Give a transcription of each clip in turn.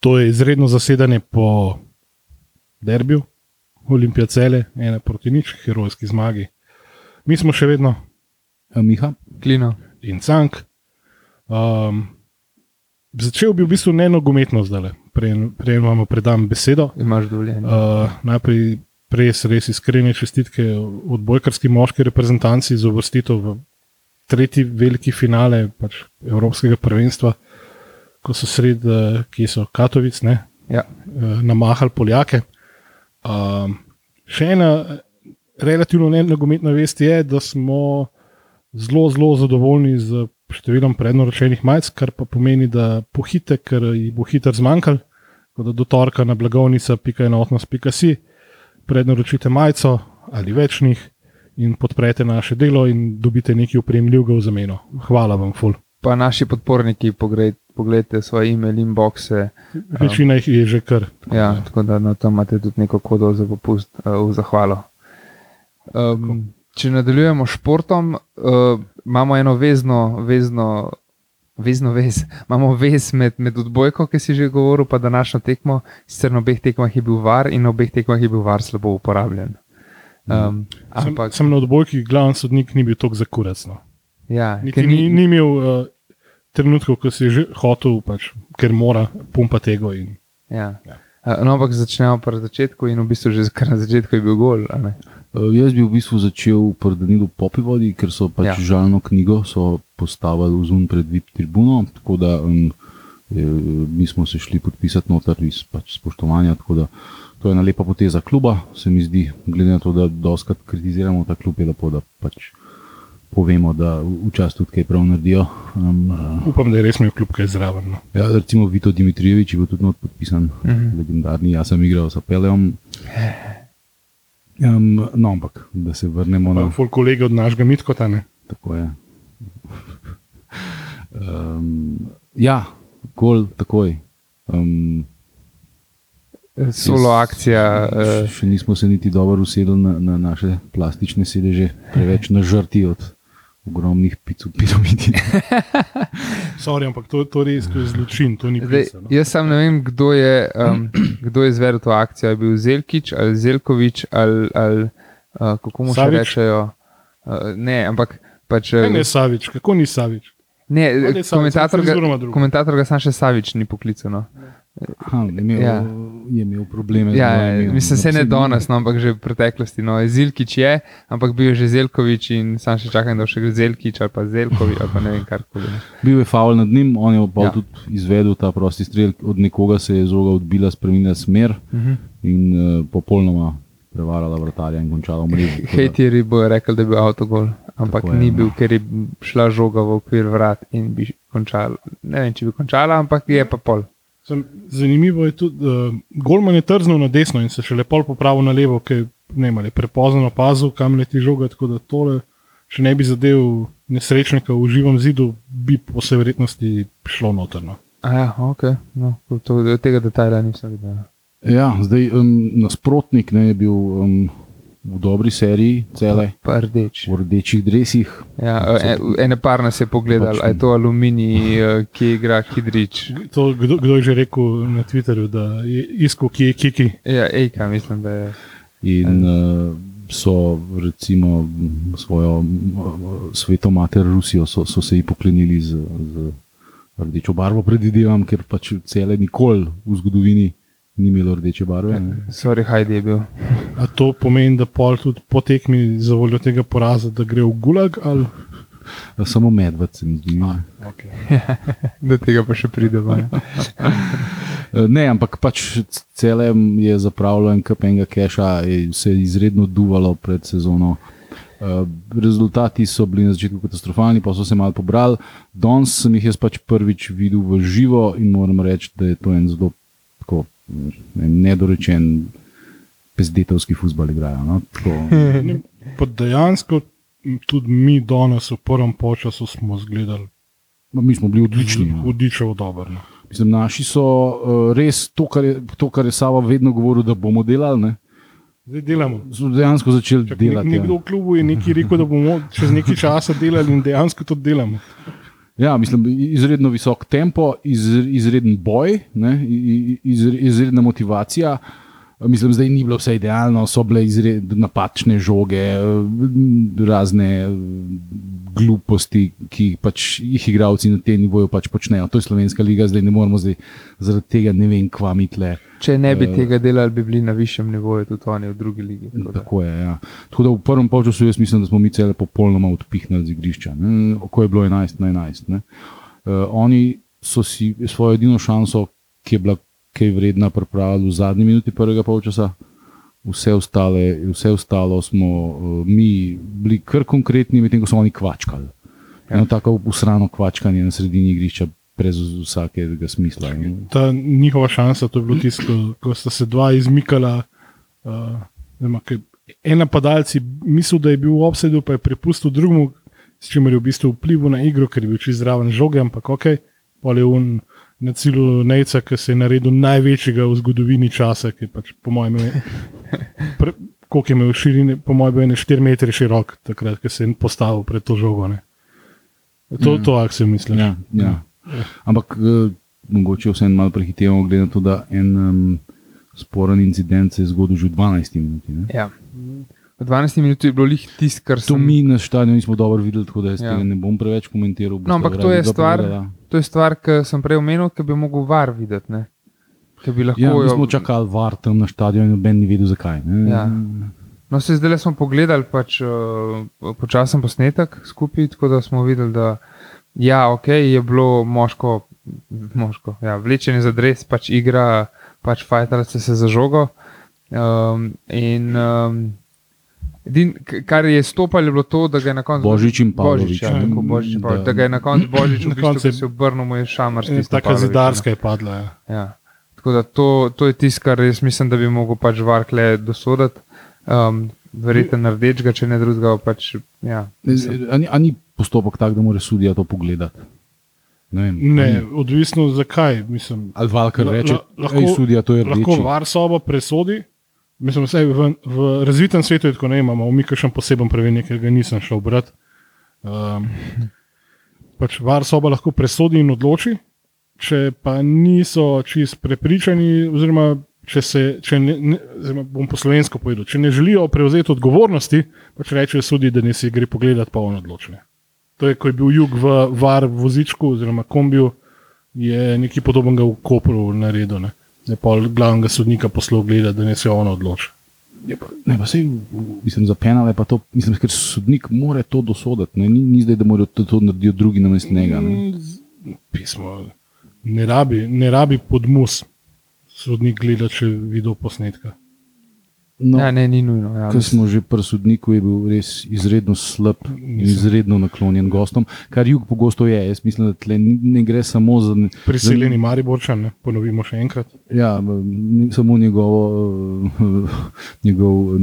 To je izredno zasedanje po derbiju, Olimpija cele, ena proti nič, herojski zmagi. Mi smo še vedno A, Miha, Klino. in cank. Um, začel bi v bistvu ne nogometno zdaj, prej vam predam besedo. Imaš dovoljenje. Uh, najprej res, res iskrene čestitke odbojkarski moški reprezentanci za uvrstitev v tretji veliki finale pač Evropskega prvenstva, ko so sred, ki so Katovic, ne, Ja. uh, namahali Poljake. Um, še ena eh, relativno nenogometna vest je, da smo zelo, zelo zadovoljni z številom prednaročenih majic, kar pa pomeni, da pohite, ker jih bo hiter zmanjkal. Tako da do torka na blagovnica.enotnost.si prednaročite majico ali več njih in podprete naše delo in dobite nekaj upremljivega v zameno. Hvala vam, ful. Pa naši podporniki, pogled, pogledajte svoje e-mail inboxe. Večina jih je že kar. Ja, tako da no, tam imate tudi neko kodo za popust uh, v zahvalo. Um, če nadaljujemo s športom, uh, imamo eno vezno, vezno, vezno vez. Imamo vez med, med odbojko, ki si že govoril, pa današnjo tekmo. Sicer na obeh tekmah je bil var in na obeh tekmah je bil var slabo uporabljen. Um, Sem, ampak, sem na odbojki, glavni sodnik ni bil tako zakuracno. ja, Niti ker ni, ni imel uh, trenutkov, ko si je že hotel, pač, ker mora pumpati ego. In, Ja. Ja. No, ampak začnemo pri začetku in v bistvu že kar na začetku je bil gol. a ne? Uh, jaz bi v bistvu začel pri Danilu Popivodi, ker so pač Ja. žalno knjigo so postavili v zun pred VIP tribuno, tako da um, je, mi smo se šli podpisati noter iz pač spoštovanja. tako da To je ena lepa poteza kluba, se mi zdi, glede na to, da doskrat kritiziramo ta klub, je lepo, da pač povemo, da včasih tudi kaj prav naredijo. Um, uh, upam, da je res imel kljub kaj zraven. No. ja, recimo Vito Dimitrijevič je bil tudi not podpisan, uh Mhm. -huh. legendarni, jaz sem igral s Apelejem. Um, no, ampak da se vrnemo na. No. Ful kolega od našega Mitkota. Ne? Tako je. Um, ja, gol takoj. Um, Solo akcija. še, Uh, še nismo se niti dobro usedli na, na naše plastične sedeže, preveč nažrti od ogromnih pic v piramidi. Sorry, ampak to, to res to je zločin, to ni Zdaj, pisano. jaz sam ne vem, kdo je, um, kdo je izvedel to akcijo. Je bil Zelkič ali Zelkovič ali, ali uh, kako mu še Savič? rečejo. Uh, ne, ampak pač. Ne, ne, Savič, kako ni Savič? Ne, Savič, komentator, samo ga, komentator ga sam še Savič ni poklical. No. Aha, je, imel, Ja. je imel probleme. z Ja, mojim ja, imenom. mislim, se ne danes, no, ampak že v preteklosti. No. Zilkič je, ampak bil je že Zelkovič in sam še čakam, da bo še Zelkič ali pa Zelkovič ali pa ne vem karkoli. Bil je faul nad njim, on je pa Ja. tudi izvedel ta prosti strel, od nekoga se je žoga odbila, spremenila smer Uh -huh. in uh, popolnoma prevarala vratarja in končala v mreži. tako da- Hejtiri bojo rekli, da je bil avtogol, ampak Tako je, ni no. bil, ker je šla žoga v okvir vrat in bi končala. Ne vem, če bi končala, ampak je pa pol. Sem, zanimivo je tudi, da uh, Golman je trznil na desno in se še lepo popravil na levo, ker ne je prepozno opazil, kam leti žoga. Tako da tole, če ne bi zadev nesrečnika v živem zidu, bi po vsej verjetnosti šlo notrno. A ja, ok, no, to, tega detajla nisem videl. Ja, zdaj um, nasprotnik ne, je bil um, v dobri seriji, cele Pa rdeč. v rdečih dresih. Ja, e- ene par nas je pogledal, Pač- a je to aluminij, eh, ki igra Hidrič. To, kdo, kdo je že rekel na Twitterju, da je iskal, ki je kiki. Ja, Ejka, mislim, da je. In uh, so recimo svojo m, sveto mater Rusijo, so, so se ji poklenili z, z rdečo barvo, predvidevam, ker pač cele nikoli v zgodovini ni imelo rdeče barve. ne. Sorry, Hajdi je bil. A to pomeni, da pol tudi po tekmi za voljo tega poraza, da gre v gulag ali Samo medved se mi zdi. ne. okay. Do tega pa še pridemo. Ne, ampak pač cele je zapravljalo en kup enega keša, se je izredno duvalo pred sezono. Eh, Rezultati so bili na začetku katastrofalni, pa so se malo pobrali. Danes sem jih jaz pač prvič videl v živo in moram reči, da je to en zelo nedorečen, pezdetovski futbol igrajo. No? Tako, dejansko tudi mi danes v prvem času smo zgledali no, mi smo bili odlični. No. odlično dobro. No. Mislim, naši so uh, res to kar, je, to, kar je Sava vedno govoril, da bomo delali. Ne? Zdaj delamo. So dejansko začeli Čak, nek, delati. nekdo Ja. v klubu je nekaj rekel, da bomo čez nekaj časa delali in dejansko to delamo. Ja, mislim, izredno visok tempo, iz, izreden boj, ne, iz, izredna motivacija. Mislim, da ni bilo vse idealno, so bile napačne žoge, razne gluposti, ki pač jih igravci na tem nivoju pač počnejo. To je slovenska liga, zdaj ne moramo zdaj zaradi tega ne vem, kva mi tle. Če ne bi uh, tega delali, bi bili na višjem nivoju, tudi oni v drugi ligi. Tako, tako je. Ja. Tako da v prvem času jaz mislim, da smo mi cele popolnoma odpihnili z igrišča, ko je bilo 11 na 11. Uh, oni so si svojo edino šanso, ki je bila kaj vredna, pripravili v zadnji minuti prvega polčasa. Vse, ostale, vse ostalo smo uh, mi bili kar konkretni, medtem ko so oni kvačkali. Eno tako usrano kvačkanje na sredini igrišča, brez vsakega smisla. Ta njihova šansa, to je bilo tisto, ko, sta se dva izmikala. Uh, nema, en napadalci mislil, da je bil v obsedu, pa je prepustil drugemu, s čimer je v bistvu vplival na igro, ker je bil čez zraven žoge, ampak ok, pol je un na cilju Nejca, ki se je naredil največjega v zgodovini časa, ki je pač po mojem imel. Koliko je imel širine, po mojem, je 4 metre širok, takrat, ko se je postavil pred to žogo. Ne. To je mm. to, kar si mislim. Ja, ja. Ampak uh, mogoče vseeno malo prehitevamo, glede na to, da en um, sporen incident se je zgodil že v 12 minutah. Ja. V 12 minutah je bilo lih tisto, kar sem. To mi na stadionu nismo dobro videli, tako da jaz ja. tega ne bom preveč komentiral. No, ampak to je, stvar, to je stvar, ki sem prej omenil, ki bi lahko var videti. Ne? Lahko ja, mi smo čakali var tam na stadionu noben ni vedel, zakaj. Ja. No, se zdaj smo pogledali pač, uh, počasen posnetek skupaj, tako da smo videli, da ja, okay, je bilo moško, moško ja, vlečenje za dres, pač igra, pač fajterce se za žogo. Um, in um, Edin, kar je stopalo, je bilo to, da ga je na koncu Božič in Božič. Ja, Božič in Božič da. da ga je na koncu Božič v bistvu se obrnil, mu je šamar. Taka zidarska je padla. Ja. Ja. Tako da to, to je tisto, kar jaz mislim, da bi mogel pač varkle dosoditi. Um, Verjete na rdečega, če ne drugega. Pač, ja, Ani postopek tak, da mora sudija to pogledati. Ne, vem, ne ani... odvisno zakaj. Mislim, Ali valkar reče, da je sudija to je rdeča. Lahko var sobo presodi. Mislim, da v, v razvitem svetu je tako, da imamo mi še poseben prevenje, ker ga nisem šel brati. Um, pač var soba lahko presodi in odloči, če pa niso čist prepričani, oziroma če se, če ne, ne, oziroma bom po slovensko povedal, če ne želijo prevzeti odgovornosti, pač rečejo sodi, da ne si gre pogledati pa on odločene. To je, ko je bil jug v var vozičku oziroma kombiju, je nekaj podobnega v Kopru naredil. Ne je pa glavnega sodnika poslal gledati, da ne se ono odloči. Ne, pa sej, mislim, za penale pa to, mislim, ker sodnik mora to dosoditi, ne, ni, ni zdaj, da morajo to, to narediti drugi na mestu njega. Ne. Mm, pismo, ne rabi, ne rabi podmus sodnik gledati, če vidi posnetka. No, ja, ne, ni nujno. Ja, Ker smo že pri sodniku, je bil res izredno slab in izredno naklonjen gostom, kar jug pogosto je. Jaz mislim, da tle ne gre samo za. Priseljeni za... Mariborčan, ne? ponovimo še enkrat. Ja, samo njegovo, njegov,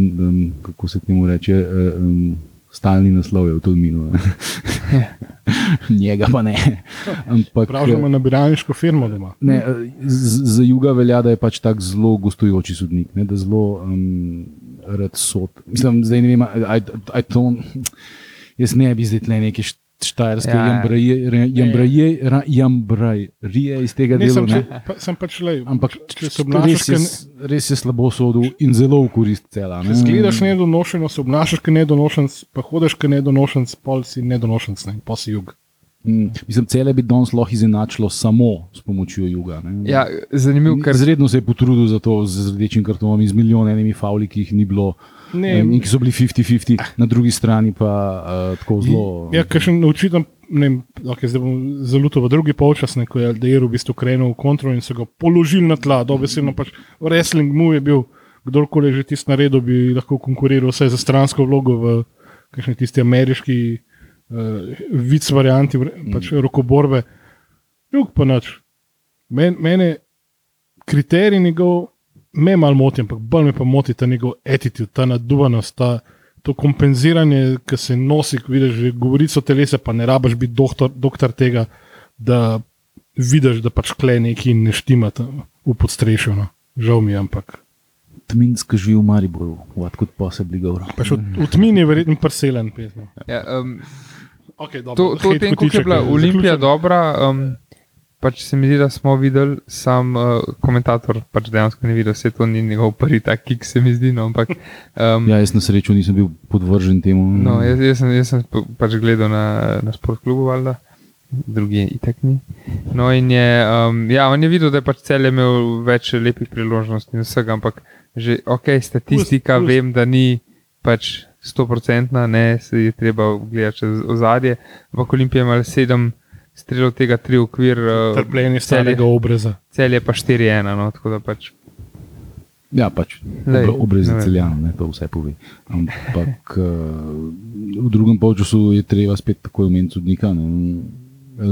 kako se temu reče, stalni naslov je v Tulminu. Njega pa ne. Pravno na biralniško firmo doma. Ne, za juga velja, da je pač tako zelo gostujoči sodnik, ne, da zelo um, rad sod. Mislim, zdaj ne vem, aj to. Jaz ne bi zdaj tle neki štajerski ja, jambraje, jambraje iz tega dela. Sem, pa, sem pač le. Ampak če se obnašaš, res, res je slabo sodel in zelo v korist cela. Če gledaš nedonošeno, se obnašaš, ker nedonošen, pa hodiš, ker nedonošen, pol si nedonošen, ne, pa si jug. Mm, mislim, cele bi danes lahko izenačilo samo s pomočjo juga. Ja, zanimivo, ker zredno se je potrudil za to z rdečim kartonom, z milijonimi fauli, ki jih ni bilo. Ne, in ki so bili 50-50, na drugi strani pa uh, tako zelo. Ja, kar še naučim, okay, zdaj bom zelo v drugi polčas, ko je Aldeir v bistvu krenil v kontrol in se ga položil na tla. Dobesedno pač wrestling mu je bil, kdorkoli že tisti naredil, bi lahko konkuriral vse za stransko vlogo v kakšni tisti ameriški uh, vic varianti, pač mm. rokoborbe. Juk pa nič. Men, mene kriterij njegov me malo moti, ampak bolj me pa moti ta njegov attitude, ta naduvanost, ta, to kompenziranje, ki se nosi, ko vidiš, že govorico telesa, pa ne rabaš biti doktor, doktor tega, da vidiš, da pač kle neki ne štima v podstrešju. No. Žal mi je, ampak. Tminsko živi v Mariboru, kot posebej govori. V, v tmini je verjetno prselen. Ja, um, Okay, dobro, To, to tem, kako je bila Olimpija dobra, um, pač se mi zdi, da smo videli, sam uh, komentator pač dejansko ni videl, vse to ni njegov prvi tak kik, se mi zdi. No, ampak, um, Ja, jaz na srečo nisem bil podvržen temu. no, jaz, jaz, sem, jaz sem pa- pač gledal na, na sportklubu, valjda. drugi je itek ni. No, in je, um, ja, on je videl, da je pač cel imel več lepih priložnosti in vsega, ampak že ok, statistika, Plus- plus. vem, da ni pač 100-odstotna, ne, se je treba gledati čez ozadje. Ampak Olimpija ima sedem strelov, tega tri okvir, uh, Trpljenje Celje. starega obraza. cel je pa 4-1, no, tako da pač. Ja, pač Lej, obrezi ne vem. celjan, ne, to vse pove. Ampak uh, v drugem polčasu je treba spet tako omeniti sodnika. Ne,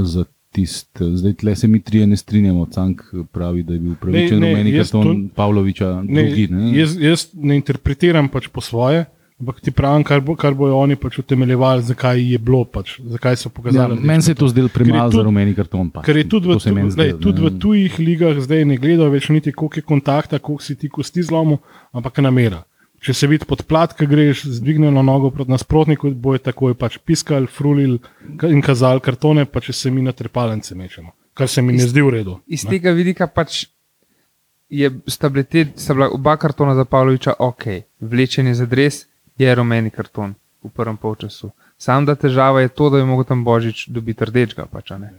za tist, zdaj tle se mi trije ne strinjamo. Cank pravi, da je bil pravičen Ne, ne, rumeni karton Pavloviča, Ne, drugi. Ne. jaz, jaz ne interpretiram pač po svoje, ampak ti pravim, kar, bo, kar bojo oni pač utemeljevali, zakaj je bilo, pač, zakaj so Ja, pokazali. meni se je to zdelo premalo za rumeni karton. Pač. Ker je tudi, v, lej, zdelo, tudi v tujih ligah zdaj ne gledajo več niti, koliko je kontakta, koliko si ti kosti zlomil, ampak namera. Če se vidi podplat, ki greš z dvignjeno nogo proti nasprotniku, boje takoj pač piskali, frulili in kazali kartone, pa če se mi na trepalence mečemo. Kar se mi ne zdi v redu. Iz ne. tega vidika pač je, sta, te, sta bila oba kartona za Pavloviča ok, vlečenje za dres je rumeni karton v prvem polčasu. Sam da težava je to, da je mogel tam Božič dobiti rdečega. Pač, a ne.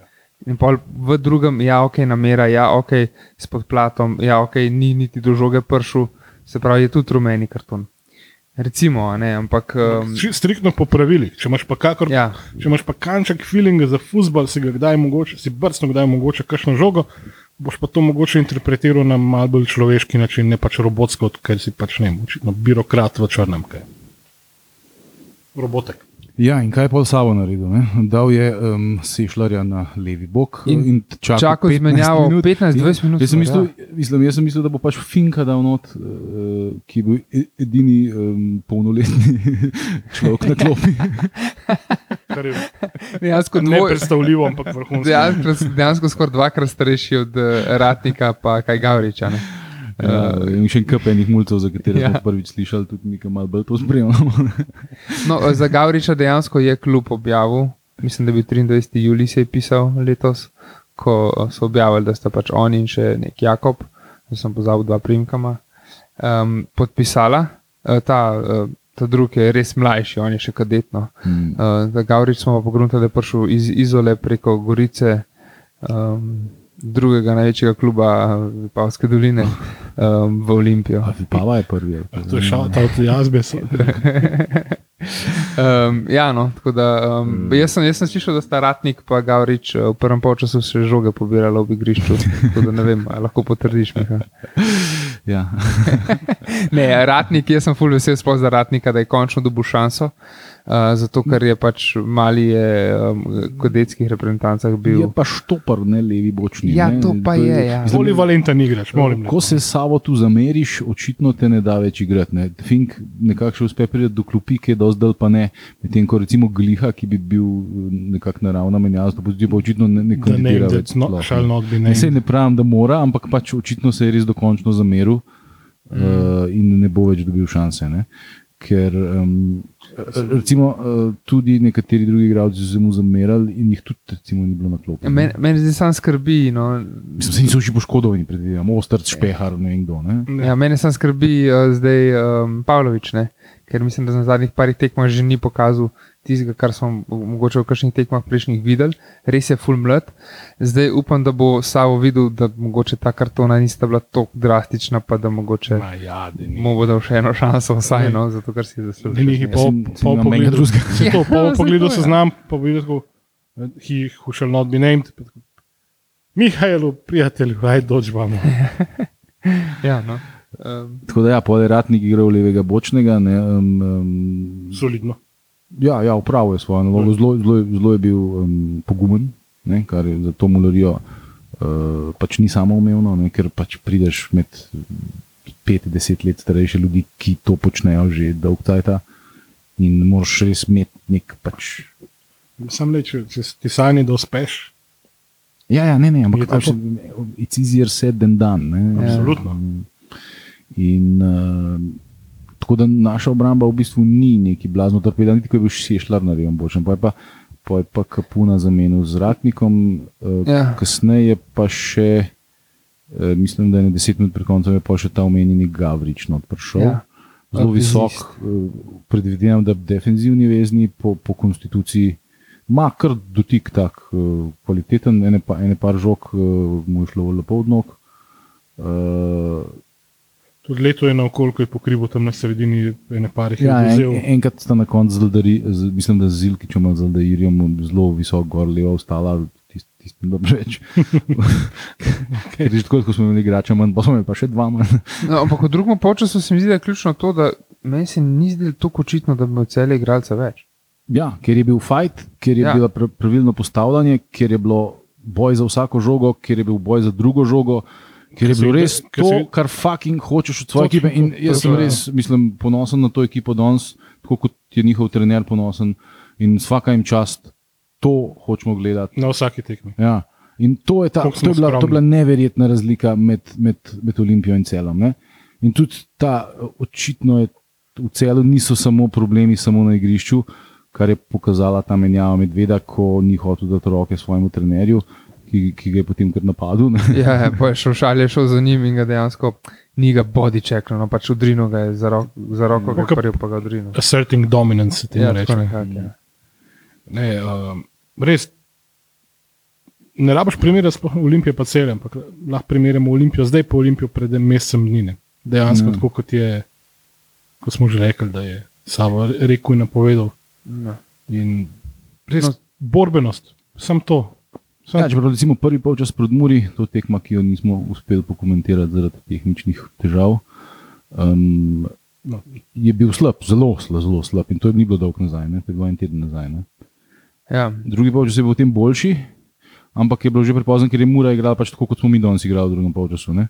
In pol v drugem, ja, ok, namera, ja, ok, s podplatom, ja, ok, ni niti do žoge pršu, se pravi, je tudi rumeni karton. Recimo, ne, ampak. Um, Striktno po pravilih. Če imaš pa, kakor, ja, če imaš pa kanček feelinga za futbol, si ga kdaj mogoče, si brcno kdaj mogoče kakšno žogo, boš pa to mogoče interpretiral na mal bolj človeški način, ne pač robotsko, ker si pač ne, očitno birokrat v črnem. Kaj. Robotek. Ja, in kaj je pol sabo naredil? Ne? Dal je um, sešljarja na levi bok In in, čakal, čakal 15 izmenjavo minut. 15-20 minut Jaz sem, mislil, mislim, jaz sem mislil, da bo pač Finka dal not, uh, ki je bil edini um, polnoletni človek na klopi. Kar je dejansko ne dvoj, predstavljivo, ampak vrhunsko. dejansko, dejansko skoraj dvakrat starejši od uh, Ratnika, pa kaj Gavriča. Ne? Uh, in še kup enih mulcev, za katere Ja. smo prvič slišali, tudi mi, ki malo bolj to spremljamo. No, za Gavriča dejansko je klub objavil, mislim, da bil 23. julij se je pisal letos, ko so objavili, da sta pač on in še nek Jakob, da sem pozabil dva primkama, um, podpisala. Uh, ta, uh, ta drugi je res mlajši, on je še kadetno. Hmm. Uh, za Gavrič smo pa pogledali, da je prišel iz Izole preko Gorice. Um, Drugega največjega kluba Pavske doline um, v Olimpijo. Pava je prvi. ali pa- To je šal, ta od jazbe. so- Um, ja, no, tako da um, mm. jaz, sem, jaz sem slišal, da sta Ratnik in Gavrič eh, v prvem polčasu še žoge pobirala v igrišču. Tako da ne vem, ali lahko potrdiš. Miha. Ja. Ne, Ratnik, jaz sem full vesel sploh za Ratnika, da je končno dobil šanso. Uh, zato, ker je pač mali je um, v kadetskih reprezentancah Je bil. pa štopar, ne levi bočni. Ja, ne. to pa je, ja. Mislim, Polivalenten igrač, molim. Ko se s sabo tu zameriš, očitno te ne da več igrati. Ne. Fink nekako še uspe priti do klopi, ki je dosti dal, pa ne. Medtem ko recimo Gliha, ki bi bil eh, nekako naravna menjava, to pozitivo, pa očitno ne, ne ne, kandidira da več. no, ne. not be Ne, named. ne pravim, da mora, ampak pač očitno se je res dokončno zameril mm. uh, in ne bo več dobil šanse. Ne. Ker um, recimo, uh, tudi nekateri drugi igralci so mu zamerali in jih tudi recimo, ni bilo na klopi. ne. Meni men zdaj sam skrbi. No. Mislim, da niso vsi poškodovani, predvidevam, Ostrc, Špehar, ne vem kdo. Ne? Ja, mene sam skrbi uh, zdaj um, Pavlović, ne? ker mislim, da na zadnjih parih tekmah že ni pokazal tistega, kar smo mogoče v kakšnih tekmah prejšnjih videli. Res je full mlad. Zdaj upam, da bo Savo videl, da mogoče ta kartona nista bila tako drastična, pa da mogoče Ma ja, da mu bo dal še eno šanso, vsaj no, zato ker si zaslužil. Ni njih pol, sem- sem pol menjega pogledal. drugega. Se to, Ja, pol ja. seznam, pa bi rekel, he who shall not be named. Mihajlu, prijatelju, aj dođvamo. Ja, no. um, Tako da, ja, pol je ratnik igral levega bočnega. Ne, um, um, Solidno. Ja, ja, upravil je svojo nalogo, zelo, zelo, zelo je bil um, pogumen, ne, kar je za to mularijo uh, pač ni samoumevno, ne, ker pač prideš med 5-10 let starejše ljudi, ki to počnejo že dolg časa. In moraš res imeti nek pač. Sam le, če, ti sanji, da uspeš, Ja, ja, ne, ne, Je ampak tako? pač, it's easier said than done. Ne, Ja. Absolutno. In uh, tako da naša obramba v bistvu ni neki blazno torpeda, niti ko je bil šešljar na levem bočnem. Pa je pa pa je pa Kapuna zamenil z Ratnikom, uh, Ja. kasneje pa še, uh, mislim, da je na deset minut pred koncem pa še ta omenjeni Gavrič not prišel. Ja. Zelo visok, uh, predvidevam, da defenzivni vezni po, po konstituciji ima kar dotik tak kvaliteten, ene, pa, ene par žog mu je šlo lepo od nog. Uh, Tudi leto je naokol, ko je pokrival tam na sredini, ene parih Ja, je en, vzel. enkrat sta na koncu zdali, mislim, da z Zilkičem ali z Aldairjem zelo visoko gor, levo ostala, tist, tistim dobro reč. Ker je že tako, ko smo imeli igrača manj, pa smo imeli pa še dva manj. No, ampak v drugem času se mi zdi, da je ključno to, da meni se ni zdelo tako očitno, da bi imel cele igralce več. Ja, ker je bil fight, ker je Ja. bilo pra- pravilno postavljanje, ker je bilo boj za vsako žogo, ker je bil boj za drugo žogo. Ker je bilo res to, kar fucking hočeš od svoje ekipe. In jaz sem res, mislim, ponosen na to ekipo danes, tako kot je njihov trener ponosen. In vsaka jim čast, to hočemo gledati. Na vsaki tekmi. Ja. In to je, ta, to, je bila, to je bila neverjetna razlika med, med, med Olimpijo in celom. Ne? In tudi ta, očitno je v celu niso samo problemi samo na igrišču, kar je pokazala ta menjava medveda, ko ni hotel dati roke svojemu trenerju, ki, ki ga je potem kar napadel. ne. Ja, ja, pa je šel šal, je šel za njim in ga dejansko ni ga body checkal, no pač udrino ga je za, ro za roko, ga je Kako- prvi pa ga udrino. Asserting dominance, se temu Ja, reče. tako nekako. Ja. Ne, um, res. Ne rabiš primerjati sploh Olimpije, pa cel, ampak lahko primerjamo Olimpijo zdaj, pa Olimpijo pred mesecem dni. Dejansko, Ja. tako kot je, kot smo že rekli, da je Savo rekel in napovedal. No. In res No. no. borbenost, sem to. Sam, Ja, čeprav recimo prvi polčas pred Muri, to tekma, ki jo nismo uspeli pokomentirati zaradi tehničnih težav, um, no, je bil slab, zelo, zelo, zelo slab. In to ni bilo dolgo nazaj, ne? to je bilo en teden nazaj. Ne? Ja. Drugi polčas je bil potem boljši, ampak je bilo že prepozno, ker je Mura igrala pač tako, kot smo mi danes igrali v drugem polčasu. Ne?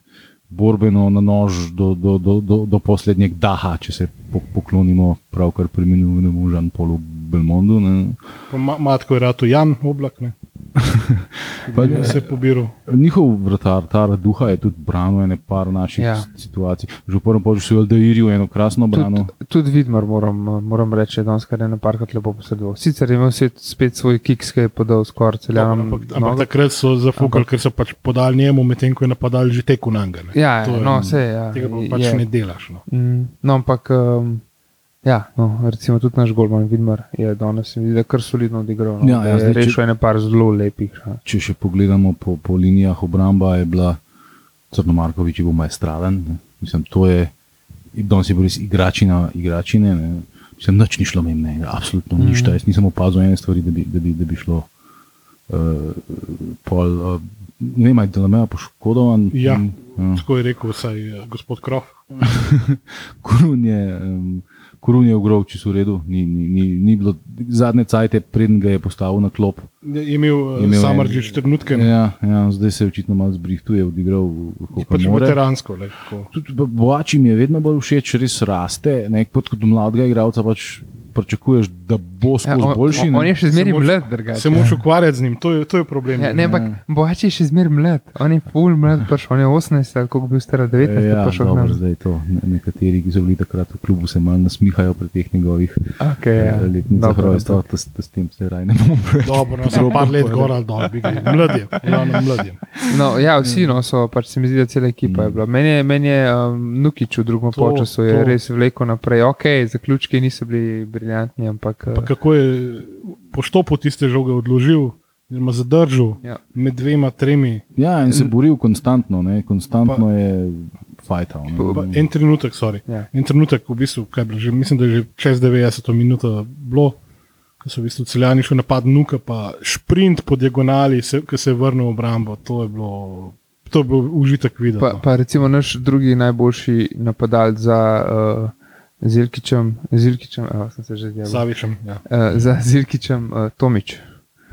Borbeno na nož do, do, do, do, do poslednjega daha, če se po, poklonimo pravkar preminulemu Žan-Polu Belmondu. Ne? pa ma, matko je rado Jan Oblak, ne. Pa, Pa se je pobiral. Njihov vratar, ta duha, je tudi branil ene par naših Ja. situacij. Že v prvem polčasu je Aldairju eno krasno branil. Tudi, tudi Vidmar moram, moram reči, da je danes je parkrat lepo posredoval. Sicer je imel spet, svoj kiks, ki je podal skoraj celjanom. Ampak, ampak takrat so zafukali, ker so pač podali njemu, medtem ko je napadal že teku na njega. ne. Ja, To je- no, vse ja, Tega pa pač je. ne delaš. No. Mm, No, ampak um, ja, no, recimo tudi naš Golman Vidmar je danes se mi zdi, da je kar solidno odigral. No, Ja, Da ja, je zdaj, rešil ene par zelo lepih. Ja. Če še pogledamo po, po linijah obramba, je bila Crnomarkovič je bil maestralen. Ne. Mislim, to je, danes je bil res igračina, igračine. Ne. Mislim, nič ni šlo mimo, absolutno nič. Mm. Jaz nisem opazil ene stvari, da bi, da bi, da bi šlo. Uh, pol, uh, ne vem, ali je Delameja poškodovan. Ja. Ja. Tako je rekel vsaj eh, gospod Krof. Korun je, um, Korun je v Grovči v redu, ni, ni, ni, ni bilo zadnje cajte, preden ga je postavil na klop. Je imel, Je imel en- že trenutke, ja, Ja, ja, zdaj se očitno malo zbrihtuje, odigral kot pač veteransko. Boači mi je vedno bolj všeč, res raste. Ne, kot od mladega igralca pač pričakuješ, da bo skozi Ja, on, boljši. on, on je še zmeraj mlad, drugače. Se moraš ukvarjati z njim, to je, to je problem. Ja, ne, ampak Boači je še zmeraj mlad, on je full mlad, pač on je 18, ali koliko bi bil star 19, Ja, pa še dobro, nekaj. zdaj to. Ne- Nekateri, ki so bili takrat v klubu, se malo nasmihajo pri teh njegovih Okay, ja. eh, letnicah Dobro, rojstva. To s to s tem se raj ne bomo preveč. Dobro, no, sem par let gor ali dol, bi ga mladim, glavno mladim. No, ja, vsi no, so, pač se mi zdi, da cela ekipa je bila. Meni je, meni je um, Nukič v drugem To- času je to. res vlekel naprej. Ok, zaključki niso bili briljantni, ampak Pa uh, kako je po štopu tiste žoge odložil, oziroma zadržal ja. med dvema, tremi. Ja, in se boril konstantno, ne, konstantno je fajtal. Pa. En trenutek, sorry. Ja. En trenutek, v bistvu, kaj je bilo, že, mislim, da je že čez 90 minut bilo, ko so v bistvu celjani šli napad nuka, pa šprint po diagonali, se, ki se je vrnil v obrambo. To je bilo, to je bil užitek videti. Pa, no. pa recimo naš drugi najboljši napadalec za uh, Zilkičem, Zilkičem evo, sem se že zdel. Zavišem. Ja. Uh, za Zilkičem uh, Tomič.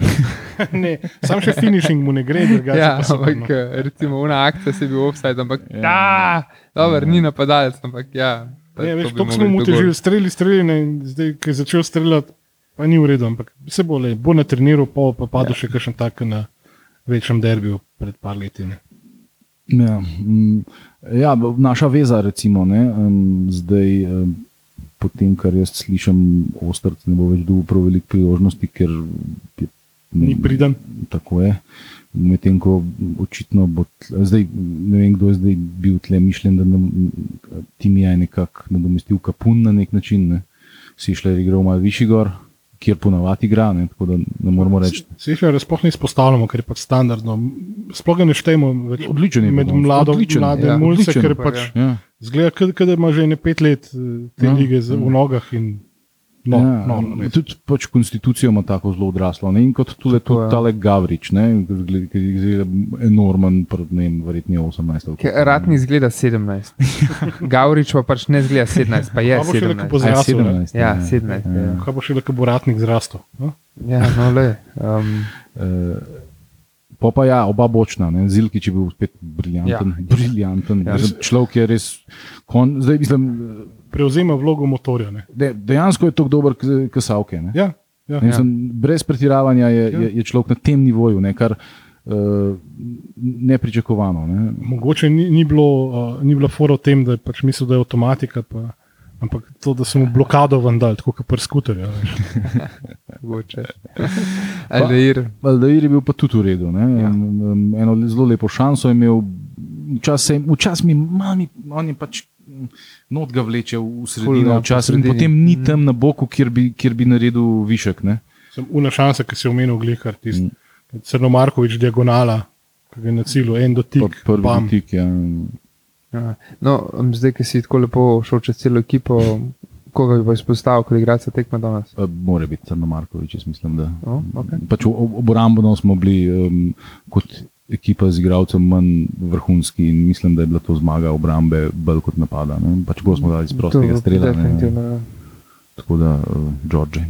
ne, sam še finishing mu ne gre, drugače Ja, ampak uh, recimo una akcija se je bil offside, ampak Ja. ja, dobro, ni napadalec, ampak ja. to- Ne, veš, to smo mu težili, streli, streli, ne, in zdaj, ki je začel streljati, pa ni v redu, ampak se bo, le, bo na treniru, pa pa padel ja. še kakšen tak na večjem derbiju pred par leti. Ne. Ja, mm, ja, naša veza, recimo, ne, um, zdaj um, po tem, kar jaz slišim, Ostrc ne bo več dobil prav veliko priložnosti, ker je, ne, Ni priden. Tako je. Medtem ko očitno bo, zdaj, ne vem, kdo je zdaj bil tle mišljen, da nam, tim je nekako nadomestil kapun na nek način. Ne. Si šle igral malo višji gor, kjer ponavadi igra, ne, tako da ne moramo reči. Slišaj, sploh ne izpostavljamo, ker je pač standardno. Sploh ne štejemo več Odličen med Bogonc, mlado, odličen, mlade ja, mulce, odličen. ker Pa pač ja. Ja. zgleda, da ima že ne pet let eh, te Ja, lige z- v nogah. In, no, ja, no, no, res. tudi pač konstitucijo ima tako zelo odraslo. Ne? In kot tudi, tudi ja. tale Gavrič, ne? ki je izgleda enormen, ne vem, verjetno je 18. ali koliko. Ratni izgleda 17. Gavrič pa pač ne zgleda 17, pa je Pa bo šele, ko bo 17. A je zrasel, ne? 17. Ja. 17. Ja, Kaj bo še ko bo ratnik zrastel? no? ja no le. Um, Uh, Pa pa ja, oba bočna, ne? Zilkič je bil spet briljanten. Ja. Ja. briljanten. Ja. Ja. Človek je res, kon, zdaj mislim, Prevzema vlogo motorja. Ne? de, dejansko je tako dober, kot Savke. Ne? Ja, ja. Ne, mislim, brez pretiravanja je, Ja. je, je človek na tem nivoju, ne, kar uh, nepričakovano. Ne. Mogoče ni, ni, bilo, uh, ni bila fora v tem, da je pač mislil, da je avtomatika, pa, ampak to, da so mu blokado vandal, tako kot pri skuterju. a veš. mogoče. Aldeir. Aldair je bil pa tudi v redu. Ne. Ja. Ja. Eno le- zelo lepo šanso je imel, včasih včas mi mami, on je pač. Not ga vleče v sredino, ja, po včasih in potem ni Mhm. tam na boku, kjer bi, kjer bi naredil višek. Ne. Sem una šansa, ki si omenil, glihar tisti. Mm. Mm. Crnomarkovič, diagonala, ki ga je na cilju, en dotik, prvi bam. dotik. Ja. Ja. No, zdaj, ki si tako lepo šel čez celo ekipo, koga bi pa izpostavil, kot igralca tekme danes? Mora biti Crnomarkovič, jaz mislim, da. Oh, okay. Pač obrambno smo bili um, kot ekipa z igralcem manj vrhunski in mislim, da je bila to zmaga obrambe bolj kot napada. Ne? Pač gol smo dali iz prostega strela. Ne? definitivno, ja. Tako da, uh, George.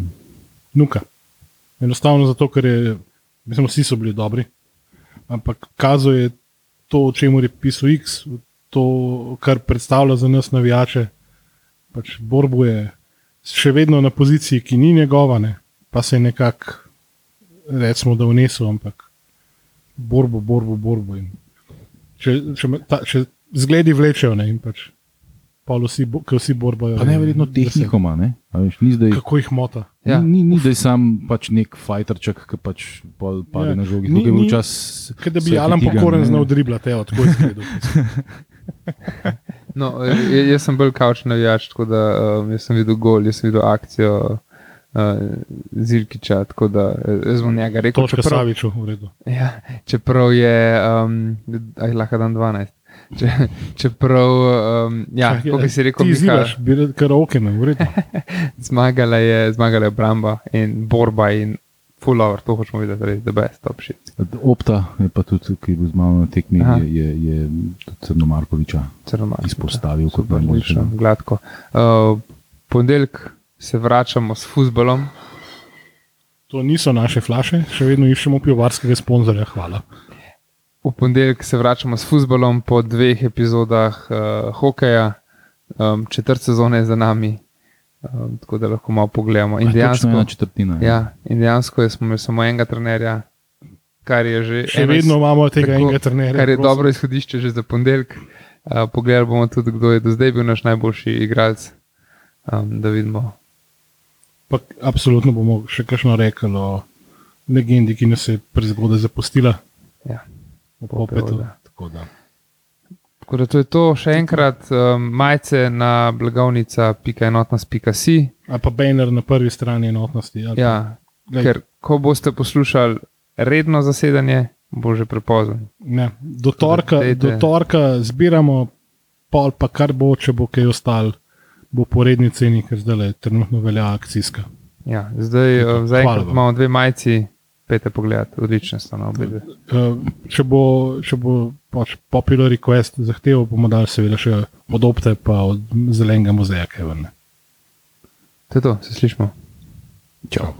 Nuka. Enostavno zato, ker je, mislim, vsi so bili dobri, ampak kazal je to, o čemer je pisal X, to, kar predstavlja za nas navijače. Pač Borbo je še vedno na poziciji, ki ni njegova, ne? pa se je nekako, recimo, da vnesel, ampak borbo, borbo, borbo. In Če, če, me ta, če zgledi vlečejo, ne, in pač pa vsi, bo- vsi borbajo. Pa neverjetno tehnikoma. Ne? A Veš, ni, zdaj, Kako jih mota. Ja. ni, ni, ni da je sam pač nek fajterček, ki pač pol pade Ja. na žogi. Ni- ni- čas. Kaj da bi Alan Pokoren ne. znal driblati, evo, tako je izgledal. No, jaz sem bolj kavč navijač, tako da um, sem videl gol, jaz sem videl akcijo uh, Zilkiča, tako da jaz bom njega rekel. Točka čeprav- Saviču, v redu. Ja, čeprav je, um, aj lahko dan 12. Če, čeprav, um, ja, kot si rekel, ti bi rekel, karaoke, ne, v redu. zmagala je, zmagala je obramba in borba in full over, to hočemo videti, res, the best, top shit. Opta je pa tudi, ki je bil z mano na tekmi, Aha. je, je, je tudi Crnomarkoviča Crnomark. izpostavil kot najboljšega. gladko. Uh, ponedeljek se vračamo s futbolom. To niso naše flaše, še vedno iščemo pivovarskega sponzorja. Hvala. V ponedeljek se vračamo s futbolom po dveh epizodah uh, hokeja, um, četrt sezone je za nami, um, tako da lahko malo pogledamo. In dejansko, ena četrtina. ja, in dejansko je- smo imeli samo enega trenerja, kar je že Še eno vedno imamo tega tako, enega trenerja. Kar je prosim. dobro izhodišče že za ponedeljek. Uh, pogledali bomo tudi, kdo je do zdaj bil naš najboljši igralec, um, da vidimo. Pa, absolutno bomo še kakšno rekli o legendi, ki nas je prezgodaj zapustila. Ja. Popetu. Tako da. Tako da to je to, še enkrat, um, majce na blagovnica.enotnost.si. Ali pa banner na prvi strani enotnosti. pa- Ja, Glej, ker ko boste poslušali redno zasedanje, bo že prepozno. Do, torka, do torka zbiramo, pol pa kar bo, če bo kaj ostal, bo po redni ceni, ker zdaj le trenutno velja akcijska. Ja, zdaj Hvala zaenkrat imamo dve majci, pete pogled, odlične so na obe. dve. Uh, če bo, če bo pač popular request zahteval, bomo dali seveda še od opte pa od zelenega muzeja, kaj vrne. To je to, se slišmo. Čau.